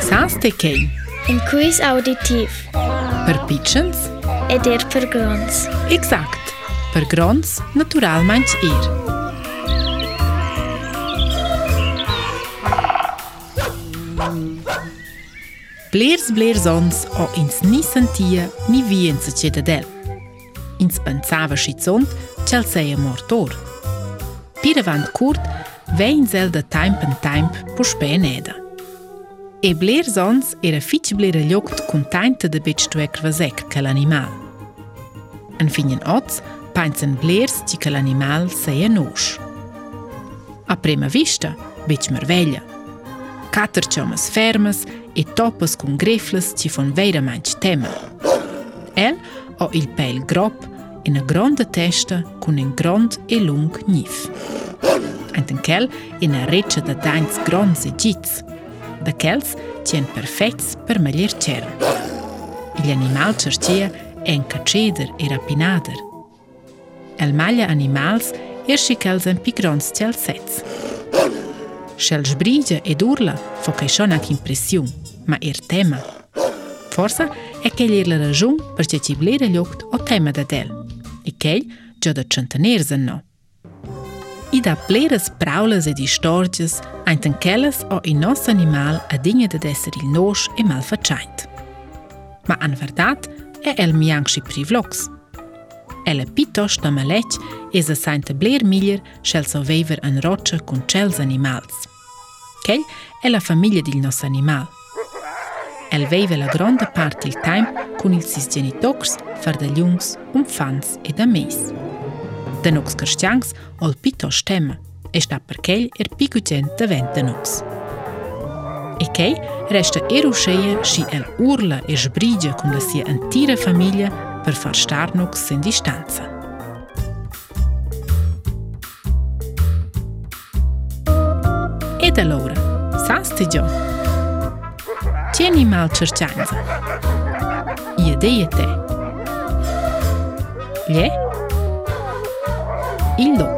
Sasteken. Een quiz auditief. Per pitchens. Ed er per grons. Exact. Per grons, naturalmente ir. Blers blers ons o ins ni sentia ni wie in se cedadel. Ins pensava schizont, cel seia mortor. Piravant curt, vein zel da temp en temp puspene neder. E blers ons era fitch blera ljogt containta de bet stuec vasec che l'animal. En finen oz, pensen blers ci che l'animal sei nos. A prima vista, bet merveglia. Cater chomas fermas e topas con grefles ci fon veiramaing tema. El ha il pel grob e una grande testa con un grand e lung nif. Entenquel una reccia da dains gronds e gits. dhe kelc që jenë perfekts për me lirë qërën. Il animal qërqia e në këqedër i rapinadër. El malja animals e shi kelzen pikronës qelsec. Shel zhbrigje ed urla fo kaj shonak impresjum, ma ir tema. Forsa e kell ir lërë zhum për që që i blejre ljukt o tema dhe del. I kell gjë dhe qënë të nërëzën no. I da pleras praulas ed istorgias, ainten kelles o il nostro animal a digna de essere il nos e malfacciaint. Ma an verdad è el mianchi privlox. Ella piuttosto maletg es a sainte bler miglier schel so vever an roccia con cels animals. Ch'el è la famiglia del nostro animal. El veive la grande parte il time con ils sis genitors, far da jungs, umfans e da Të nuks kërshqanks, ol pito shtem, e shta përkel er piku qen të vend të nuks. E kej, reshtë eru sheje shi el urla e zhbrigje kundësia në tire familje për farshtar nuks në distanca. E të lore, sa së të gjohë? Qeni malë qërqanca. Jede jete. Lje? Lje? Indo.